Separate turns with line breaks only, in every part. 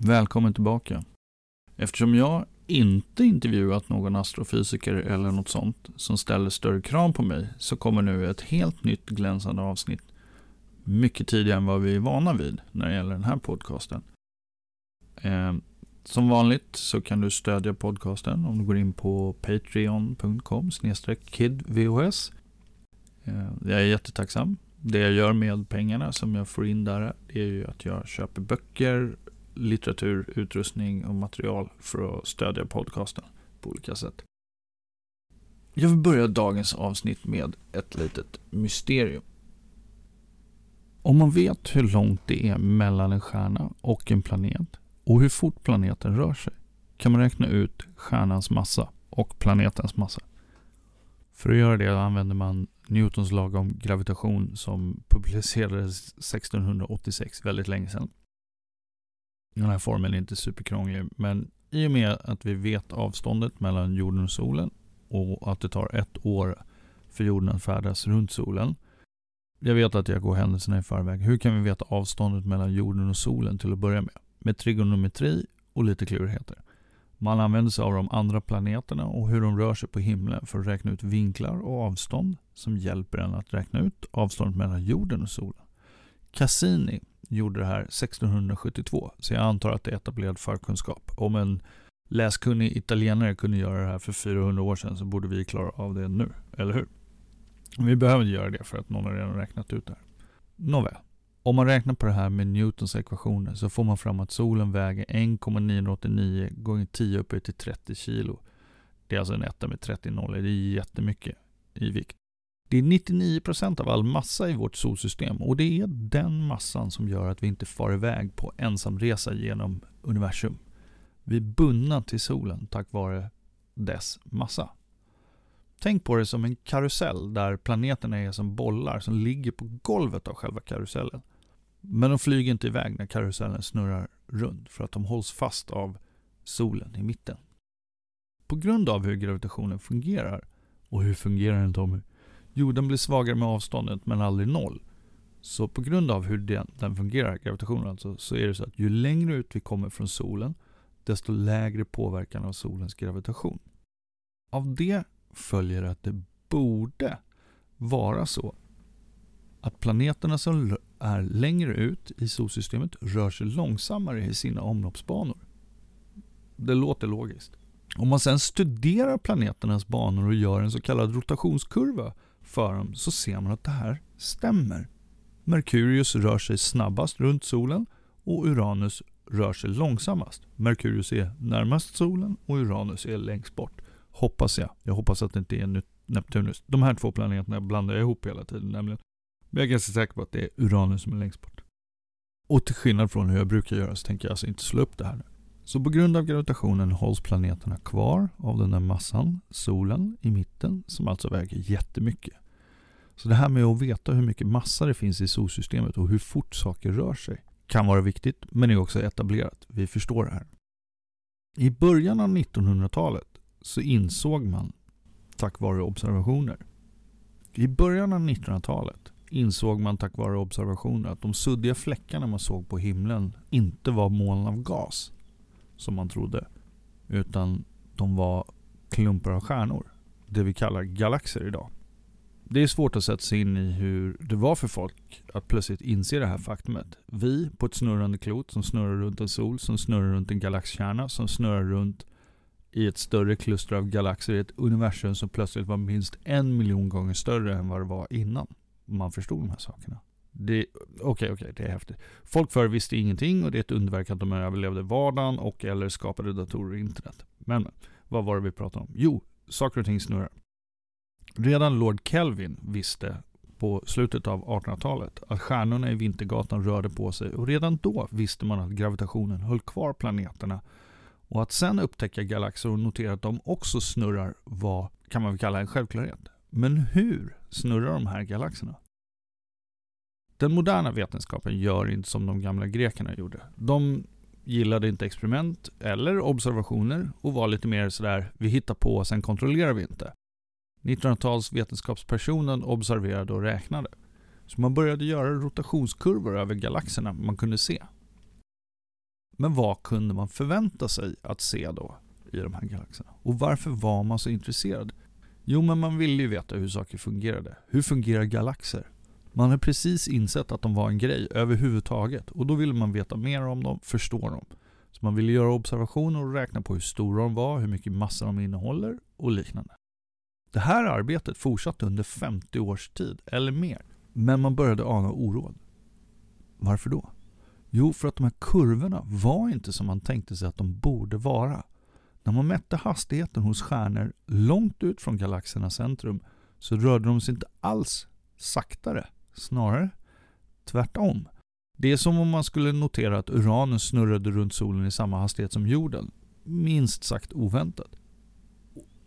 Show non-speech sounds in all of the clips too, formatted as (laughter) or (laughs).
Välkommen tillbaka. Eftersom jag inte intervjuat någon astrofysiker eller något sånt som ställer större krav på mig så kommer nu ett helt nytt glänsande avsnitt mycket tidigare än vad vi är vana vid när det gäller den här podcasten. Eh, som vanligt så kan du stödja podcasten om du går in på patreon.com kidvhs. Eh, jag är jättetacksam. Det jag gör med pengarna som jag får in där är ju att jag köper böcker, litteratur, utrustning och material för att stödja podcasten på olika sätt. Jag vill börja dagens avsnitt med ett litet mysterium. Om man vet hur långt det är mellan en stjärna och en planet och hur fort planeten rör sig kan man räkna ut stjärnans massa och planetens massa. För att göra det använder man Newtons lag om gravitation som publicerades 1686, väldigt länge sedan. Den här formeln är inte superkrånglig, men i och med att vi vet avståndet mellan jorden och solen och att det tar ett år för jorden att färdas runt solen. Jag vet att jag går händelserna i förväg. Hur kan vi veta avståndet mellan jorden och solen till att börja med? Med trigonometri och lite klurigheter. Man använder sig av de andra planeterna och hur de rör sig på himlen för att räkna ut vinklar och avstånd som hjälper en att räkna ut avståndet mellan jorden och solen. Cassini gjorde det här 1672, så jag antar att det är etablerad förkunskap. Om en läskunnig italienare kunde göra det här för 400 år sedan så borde vi klara av det nu, eller hur? Vi behöver inte göra det för att någon har redan räknat ut det här. Nåväl. Om man räknar på det här med Newtons ekvationer så får man fram att solen väger 1,989 gånger 10 upphöjt till 30 kilo. Det är alltså en etta med 30 nollor. Det är jättemycket i vikt. Det är 99% av all massa i vårt solsystem och det är den massan som gör att vi inte far iväg på ensamresa genom universum. Vi är bundna till solen tack vare dess massa. Tänk på det som en karusell där planeterna är som bollar som ligger på golvet av själva karusellen. Men de flyger inte iväg när karusellen snurrar runt för att de hålls fast av solen i mitten. På grund av hur gravitationen fungerar, och hur fungerar den Tommy? Jorden blir svagare med avståndet men aldrig noll. Så på grund av hur den, den fungerar, gravitationen alltså, så är det så att ju längre ut vi kommer från solen, desto lägre påverkan av solens gravitation. Av det följer att det borde vara så att planeterna som är längre ut i solsystemet rör sig långsammare i sina omloppsbanor. Det låter logiskt. Om man sedan studerar planeternas banor och gör en så kallad rotationskurva för dem så ser man att det här stämmer. Merkurius rör sig snabbast runt solen och Uranus rör sig långsammast. Merkurius är närmast solen och Uranus är längst bort. Hoppas jag. Jag hoppas att det inte är Neptunus. De här två planeterna blandar jag ihop hela tiden nämligen. Men jag är ganska säker på att det är Uranus som är längst bort. Och till skillnad från hur jag brukar göra så tänker jag alltså inte slå upp det här nu. Så på grund av gravitationen hålls planeterna kvar av den där massan, solen, i mitten, som alltså väger jättemycket. Så det här med att veta hur mycket massa det finns i solsystemet och hur fort saker rör sig kan vara viktigt, men är också etablerat. Vi förstår det här. I början av 1900-talet så insåg man, tack vare observationer, i början av 1900-talet insåg man tack vare observationer att de suddiga fläckarna man såg på himlen inte var moln av gas, som man trodde, utan de var klumpar av stjärnor, det vi kallar galaxer idag. Det är svårt att sätta sig in i hur det var för folk att plötsligt inse det här faktumet. Vi på ett snurrande klot som snurrar runt en sol, som snurrar runt en galaxkärna, som snurrar runt i ett större kluster av galaxer i ett universum som plötsligt var minst en miljon gånger större än vad det var innan man förstod de här sakerna. Okej, okej, okay, okay, det är häftigt. Folk förr visste ingenting och det är ett underverk att de överlevde vardagen och eller skapade datorer och internet. Men vad var det vi pratade om? Jo, saker och ting snurrar. Redan Lord Kelvin visste på slutet av 1800-talet att stjärnorna i Vintergatan rörde på sig och redan då visste man att gravitationen höll kvar planeterna och att sen upptäcka galaxer och notera att de också snurrar var, kan man väl kalla en självklarhet. Men hur snurrar de här galaxerna? Den moderna vetenskapen gör inte som de gamla grekerna gjorde. De gillade inte experiment eller observationer och var lite mer sådär, vi hittar på och sen kontrollerar vi inte. 1900-talsvetenskapspersonen observerade och räknade. Så man började göra rotationskurvor över galaxerna man kunde se. Men vad kunde man förvänta sig att se då i de här galaxerna? Och varför var man så intresserad? Jo, men man ville ju veta hur saker fungerade. Hur fungerar galaxer? Man har precis insett att de var en grej överhuvudtaget och då ville man veta mer om dem, förstå dem. Så man ville göra observationer och räkna på hur stora de var, hur mycket massa de innehåller och liknande. Det här arbetet fortsatte under 50 års tid, eller mer. Men man började ana oråd. Varför då? Jo, för att de här kurvorna var inte som man tänkte sig att de borde vara. När man mätte hastigheten hos stjärnor långt ut från galaxernas centrum så rörde de sig inte alls saktare, snarare tvärtom. Det är som om man skulle notera att Uranus snurrade runt solen i samma hastighet som jorden. Minst sagt oväntat.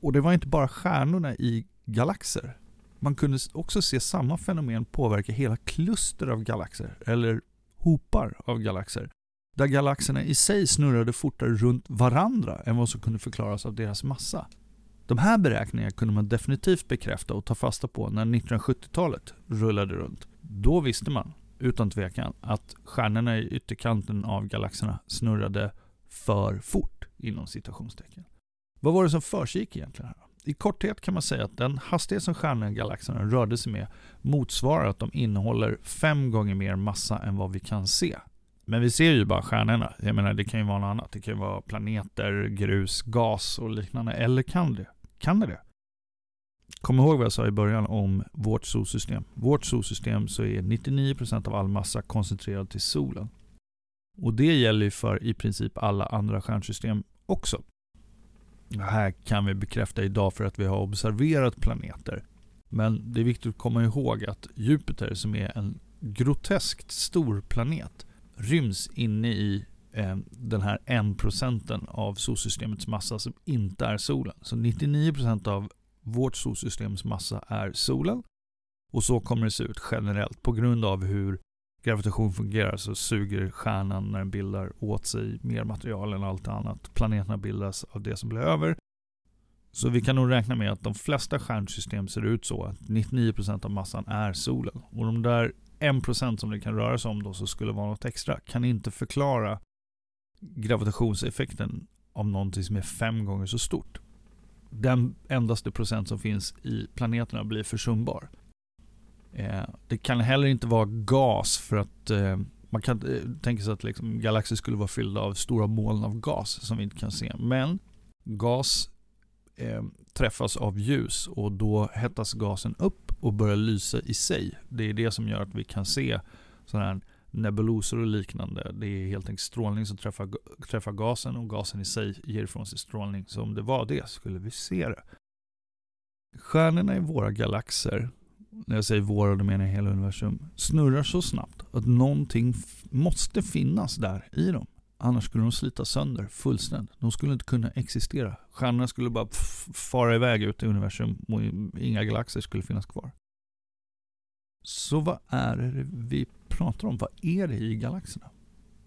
Och det var inte bara stjärnorna i galaxer. Man kunde också se samma fenomen påverka hela kluster av galaxer, eller hopar av galaxer, där galaxerna i sig snurrade fortare runt varandra än vad som kunde förklaras av deras massa. De här beräkningarna kunde man definitivt bekräfta och ta fasta på när 1970-talet rullade runt. Då visste man, utan tvekan, att stjärnorna i ytterkanten av galaxerna snurrade för fort, inom citationstecken. Vad var det som försiggick egentligen här? I korthet kan man säga att den hastighet som stjärnorna i galaxerna rörde sig med motsvarar att de innehåller fem gånger mer massa än vad vi kan se. Men vi ser ju bara stjärnorna. Jag menar, det kan ju vara något annat. Det kan ju vara planeter, grus, gas och liknande. Eller kan det? Kan det det? Kom ihåg vad jag sa i början om vårt solsystem. Vårt solsystem så är 99% av all massa koncentrerad till solen. Och det gäller ju för i princip alla andra stjärnsystem också. Det här kan vi bekräfta idag för att vi har observerat planeter. Men det är viktigt att komma ihåg att Jupiter som är en groteskt stor planet ryms inne i Eh, den här 1% av solsystemets massa som inte är solen. Så 99% av vårt solsystems massa är solen. Och så kommer det se ut generellt på grund av hur gravitation fungerar så suger stjärnan när den bildar åt sig mer material än allt annat. Planeterna bildas av det som blir över. Så vi kan nog räkna med att de flesta stjärnsystem ser ut så att 99% av massan är solen. Och de där 1% som det kan röra sig om då som skulle vara något extra kan inte förklara gravitationseffekten av någonting som är fem gånger så stort. Den endaste procent som finns i planeterna blir försumbar. Eh, det kan heller inte vara gas för att eh, man kan eh, tänka sig att liksom galaxer skulle vara fyllda av stora moln av gas som vi inte kan se. Men gas eh, träffas av ljus och då hettas gasen upp och börjar lysa i sig. Det är det som gör att vi kan se sådana här nebulosor och liknande. Det är helt enkelt strålning som träffar, träffar gasen och gasen i sig ger ifrån sig strålning. Så om det var det skulle vi se det. Stjärnorna i våra galaxer när jag säger våra, då menar jag hela universum, snurrar så snabbt att någonting måste finnas där i dem. Annars skulle de slita sönder fullständigt. De skulle inte kunna existera. Stjärnorna skulle bara fara iväg ut i universum och inga galaxer skulle finnas kvar. Så vad är det vi pratar om? Vad är det i galaxerna?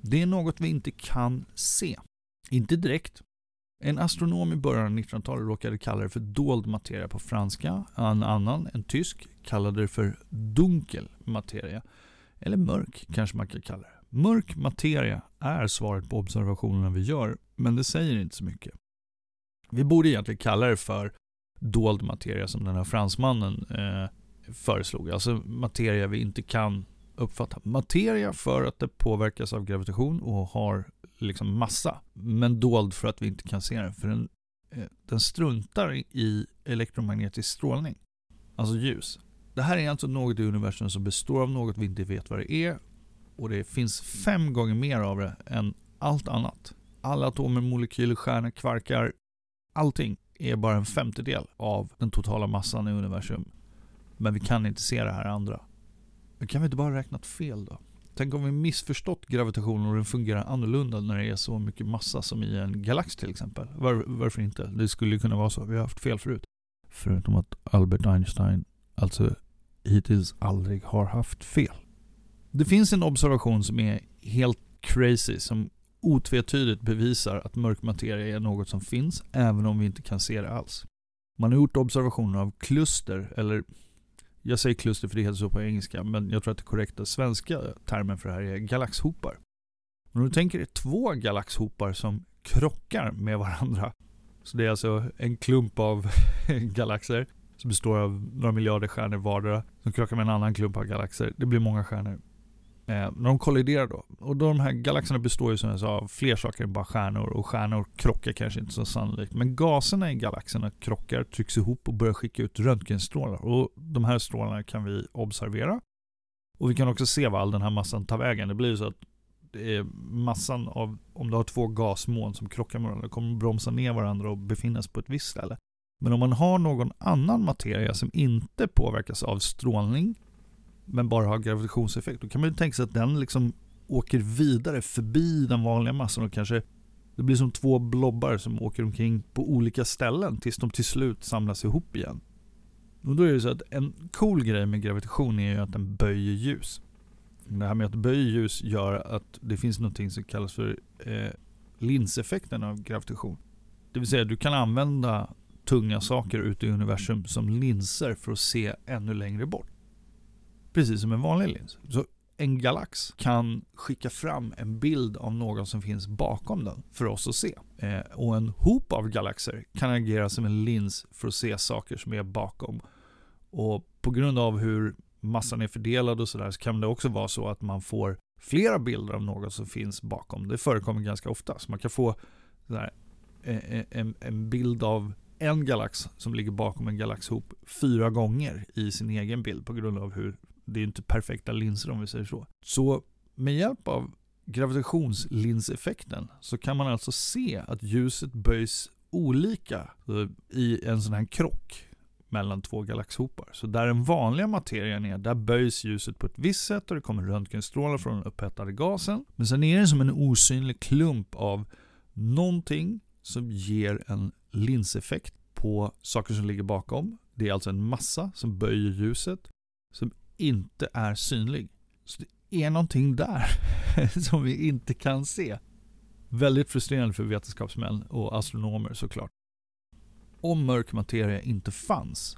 Det är något vi inte kan se. Inte direkt, en astronom i början av 1900-talet råkade kalla det för dold materia på franska. En annan, en tysk, kallade det för dunkel materia. Eller mörk kanske man kan kalla det. Mörk materia är svaret på observationerna vi gör, men det säger inte så mycket. Vi borde egentligen kalla det för dold materia som den här fransmannen eh, föreslog. Alltså materia vi inte kan uppfatta. Materia för att det påverkas av gravitation och har liksom massa. Men dold för att vi inte kan se den. För den, eh, den struntar i elektromagnetisk strålning. Alltså ljus. Det här är alltså något i universum som består av något vi inte vet vad det är. Och det finns fem gånger mer av det än allt annat. Alla atomer, molekyler, stjärnor, kvarkar. Allting är bara en femtedel av den totala massan i universum. Men vi kan inte se det här andra. Men kan vi inte bara räknat fel då? Tänk om vi missförstått gravitationen och den fungerar annorlunda när det är så mycket massa som i en galax till exempel. Var, varför inte? Det skulle ju kunna vara så. Vi har haft fel förut. Förutom att Albert Einstein alltså hittills aldrig har haft fel. Det finns en observation som är helt crazy som otvetydigt bevisar att mörk materia är något som finns även om vi inte kan se det alls. Man har gjort observationer av kluster, eller jag säger kluster för det heter så på engelska, men jag tror att det korrekta svenska termen för det här är galaxhopar. Om du tänker dig två galaxhopar som krockar med varandra. Så det är alltså en klump av (laughs) galaxer som består av några miljarder stjärnor vardera som krockar med en annan klump av galaxer. Det blir många stjärnor. Eh, när de kolliderar då. Och då de här galaxerna består ju som jag sa av fler saker än bara stjärnor. Och stjärnor krockar kanske inte så sannolikt. Men gaserna i galaxerna krockar, trycks ihop och börjar skicka ut röntgenstrålar. Och de här strålarna kan vi observera. Och vi kan också se var all den här massan tar vägen. Det blir ju så att det är massan av, om du har två gasmoln som krockar med varandra, kommer bromsa ner varandra och befinnas på ett visst ställe. Men om man har någon annan materia som inte påverkas av strålning men bara har gravitationseffekt. Då kan man ju tänka sig att den liksom åker vidare förbi den vanliga massan och kanske det blir som två blobbar som åker omkring på olika ställen tills de till slut samlas ihop igen. Och då är det så att en cool grej med gravitation är ju att den böjer ljus. Det här med att böja ljus gör att det finns något som kallas för eh, linseffekten av gravitation. Det vill säga du kan använda tunga saker ute i universum som linser för att se ännu längre bort. Precis som en vanlig lins. Så en galax kan skicka fram en bild av någon som finns bakom den för oss att se. Eh, och en hop av galaxer kan agera som en lins för att se saker som är bakom. Och på grund av hur massan är fördelad och sådär så kan det också vara så att man får flera bilder av något som finns bakom. Det förekommer ganska ofta. Så man kan få där, en, en bild av en galax som ligger bakom en galaxhop fyra gånger i sin egen bild på grund av hur det är inte perfekta linser om vi säger så. Så med hjälp av gravitationslinseffekten så kan man alltså se att ljuset böjs olika eh, i en sån här krock mellan två galaxhopar. Så där den vanliga materien är, där böjs ljuset på ett visst sätt och det kommer röntgenstrålar från den upphettade gasen. Men sen är det som en osynlig klump av någonting som ger en linseffekt på saker som ligger bakom. Det är alltså en massa som böjer ljuset som inte är synlig. Så det är någonting där (laughs) som vi inte kan se. Väldigt frustrerande för vetenskapsmän och astronomer såklart. Om mörk materia inte fanns,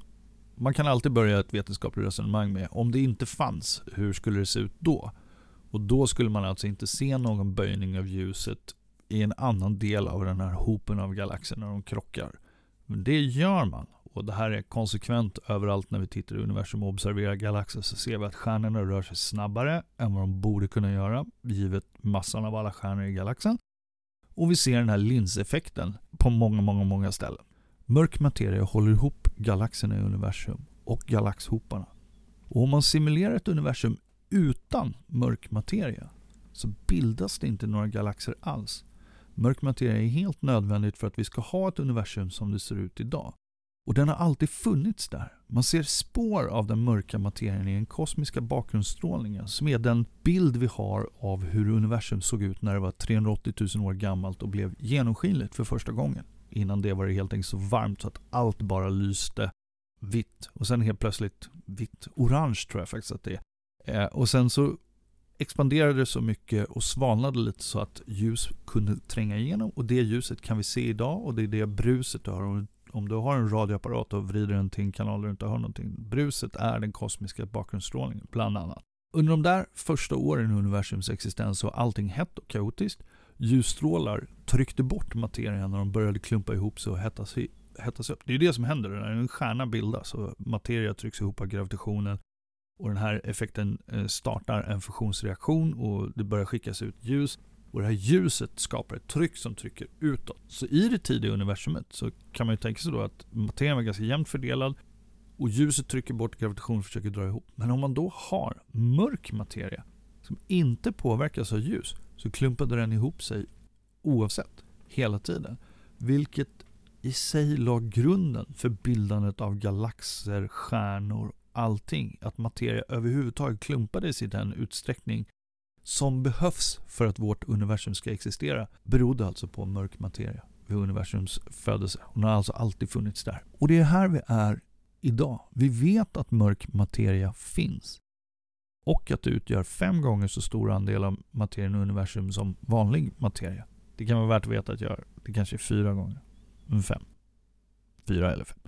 man kan alltid börja ett vetenskapligt resonemang med om det inte fanns, hur skulle det se ut då? Och då skulle man alltså inte se någon böjning av ljuset i en annan del av den här hopen av galaxer när de krockar. Men det gör man. Och det här är konsekvent överallt när vi tittar i universum och observerar galaxer så ser vi att stjärnorna rör sig snabbare än vad de borde kunna göra givet massan av alla stjärnor i galaxen. Och vi ser den här linseffekten på många, många, många ställen. Mörk materia håller ihop galaxerna i universum och galaxhoparna. Och om man simulerar ett universum utan mörk materia så bildas det inte några galaxer alls. Mörk materia är helt nödvändigt för att vi ska ha ett universum som det ser ut idag. Och den har alltid funnits där. Man ser spår av den mörka materien i den kosmiska bakgrundsstrålningen som är den bild vi har av hur universum såg ut när det var 380 000 år gammalt och blev genomskinligt för första gången. Innan det var det helt enkelt så varmt så att allt bara lyste vitt. Och sen helt plötsligt vitt, orange tror jag faktiskt att det är. Eh, och sen så expanderade det så mycket och svalnade lite så att ljus kunde tränga igenom. Och det ljuset kan vi se idag och det är det bruset du har om du har en radioapparat och vrider den till en kanal där du inte hör någonting. Bruset är den kosmiska bakgrundsstrålningen, bland annat. Under de där första åren i universums existens var allting hett och kaotiskt. Ljusstrålar tryckte bort materien när de började klumpa ihop sig och hettas, hettas upp. Det är det som händer när en stjärna bildas och materia trycks ihop av gravitationen. Och den här effekten eh, startar en fusionsreaktion och det börjar skickas ut ljus. Och det här ljuset skapar ett tryck som trycker utåt. Så i det tidiga universumet så kan man ju tänka sig då att materien var ganska jämnt fördelad och ljuset trycker bort, gravitationen och försöker dra ihop. Men om man då har mörk materia som inte påverkas av ljus så klumpade den ihop sig oavsett, hela tiden. Vilket i sig la grunden för bildandet av galaxer, stjärnor, allting. Att materia överhuvudtaget klumpades i den utsträckning som behövs för att vårt universum ska existera berodde alltså på mörk materia vid universums födelse. Hon har alltså alltid funnits där. Och det är här vi är idag. Vi vet att mörk materia finns. Och att det utgör fem gånger så stor andel av materien i universum som vanlig materia. Det kan vara värt att veta att jag, det kanske är fyra gånger. Fem. Fyra eller fem.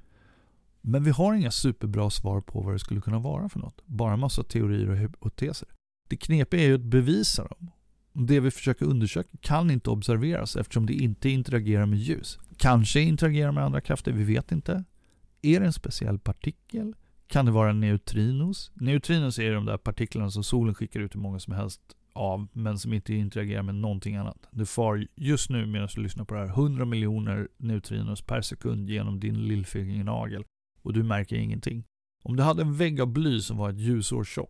Men vi har inga superbra svar på vad det skulle kunna vara för något. Bara massa teorier och hypoteser. Det knepiga är ju att bevisa dem. Det vi försöker undersöka kan inte observeras eftersom det inte interagerar med ljus. Kanske interagerar med andra krafter, vi vet inte. Är det en speciell partikel? Kan det vara neutrinos? Neutrinos är de där partiklarna som solen skickar ut hur många som helst av, men som inte interagerar med någonting annat. Du far just nu medan du lyssnar på det här 100 miljoner neutrinos per sekund genom din lillfingernagel och du märker ingenting. Om du hade en vägg av bly som var ett ljusår tjock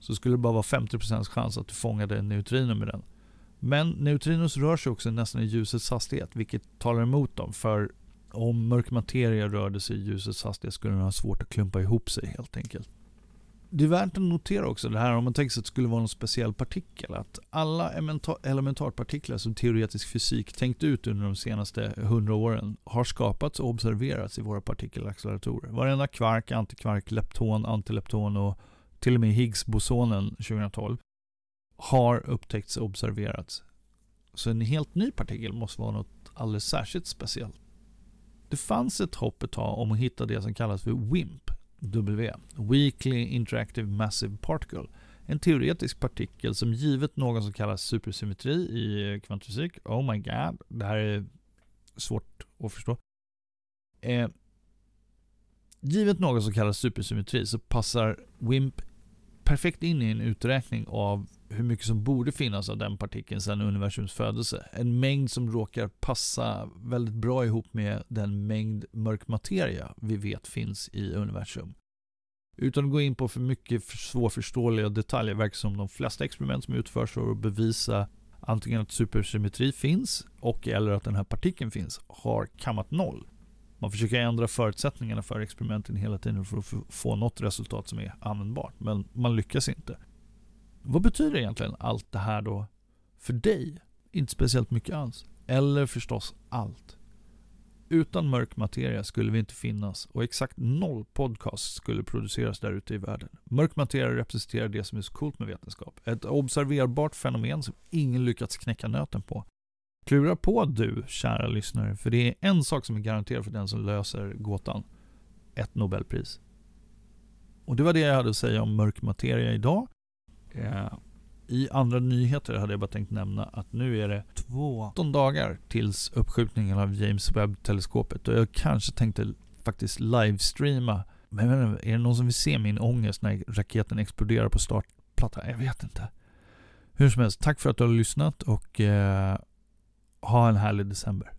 så skulle det bara vara 50% chans att du fångade en neutrino med den. Men neutrinos rör sig också nästan i ljusets hastighet, vilket talar emot dem. För om mörk materia rörde sig i ljusets hastighet skulle den ha svårt att klumpa ihop sig helt enkelt. Det är värt att notera också det här om man tänker sig att det skulle vara någon speciell partikel. Att alla elementarpartiklar som teoretisk fysik tänkt ut under de senaste hundra åren har skapats och observerats i våra partikelacceleratorer. Varenda kvark, antikvark, lepton, antilepton och till och med Higgs-bosonen 2012 har upptäckts och observerats. Så en helt ny partikel måste vara något alldeles särskilt speciellt. Det fanns ett hopp ett tag om att hitta det som kallas för WIMP, W, Weakly Interactive Massive Particle. En teoretisk partikel som givet någon som kallas supersymmetri i kvantfysik, oh my god, det här är svårt att förstå. Eh, givet något som kallas supersymmetri så passar WIMP perfekt in i en uträkning av hur mycket som borde finnas av den partikeln sedan universums födelse. En mängd som råkar passa väldigt bra ihop med den mängd mörk materia vi vet finns i universum. Utan att gå in på för mycket svårförståeliga detaljer verkar som de flesta experiment som utförs för att bevisa antingen att supersymmetri finns och eller att den här partikeln finns har kammat noll. Man försöker ändra förutsättningarna för experimenten hela tiden för att få något resultat som är användbart, men man lyckas inte. Vad betyder egentligen allt det här då för dig? Inte speciellt mycket alls. Eller förstås allt. Utan mörk materia skulle vi inte finnas och exakt noll podcasts skulle produceras där ute i världen. Mörk materia representerar det som är så coolt med vetenskap. Ett observerbart fenomen som ingen lyckats knäcka nöten på. Klura på du, kära lyssnare, för det är en sak som är garanterad för den som löser gåtan. Ett Nobelpris. Och det var det jag hade att säga om mörk materia idag. Eh, I andra nyheter hade jag bara tänkt nämna att nu är det 12 dagar tills uppskjutningen av James Webb-teleskopet och jag kanske tänkte faktiskt livestreama. Men är det någon som vill se min ångest när raketen exploderar på startplattan? Jag vet inte. Hur som helst, tack för att du har lyssnat och eh, ha en härlig december.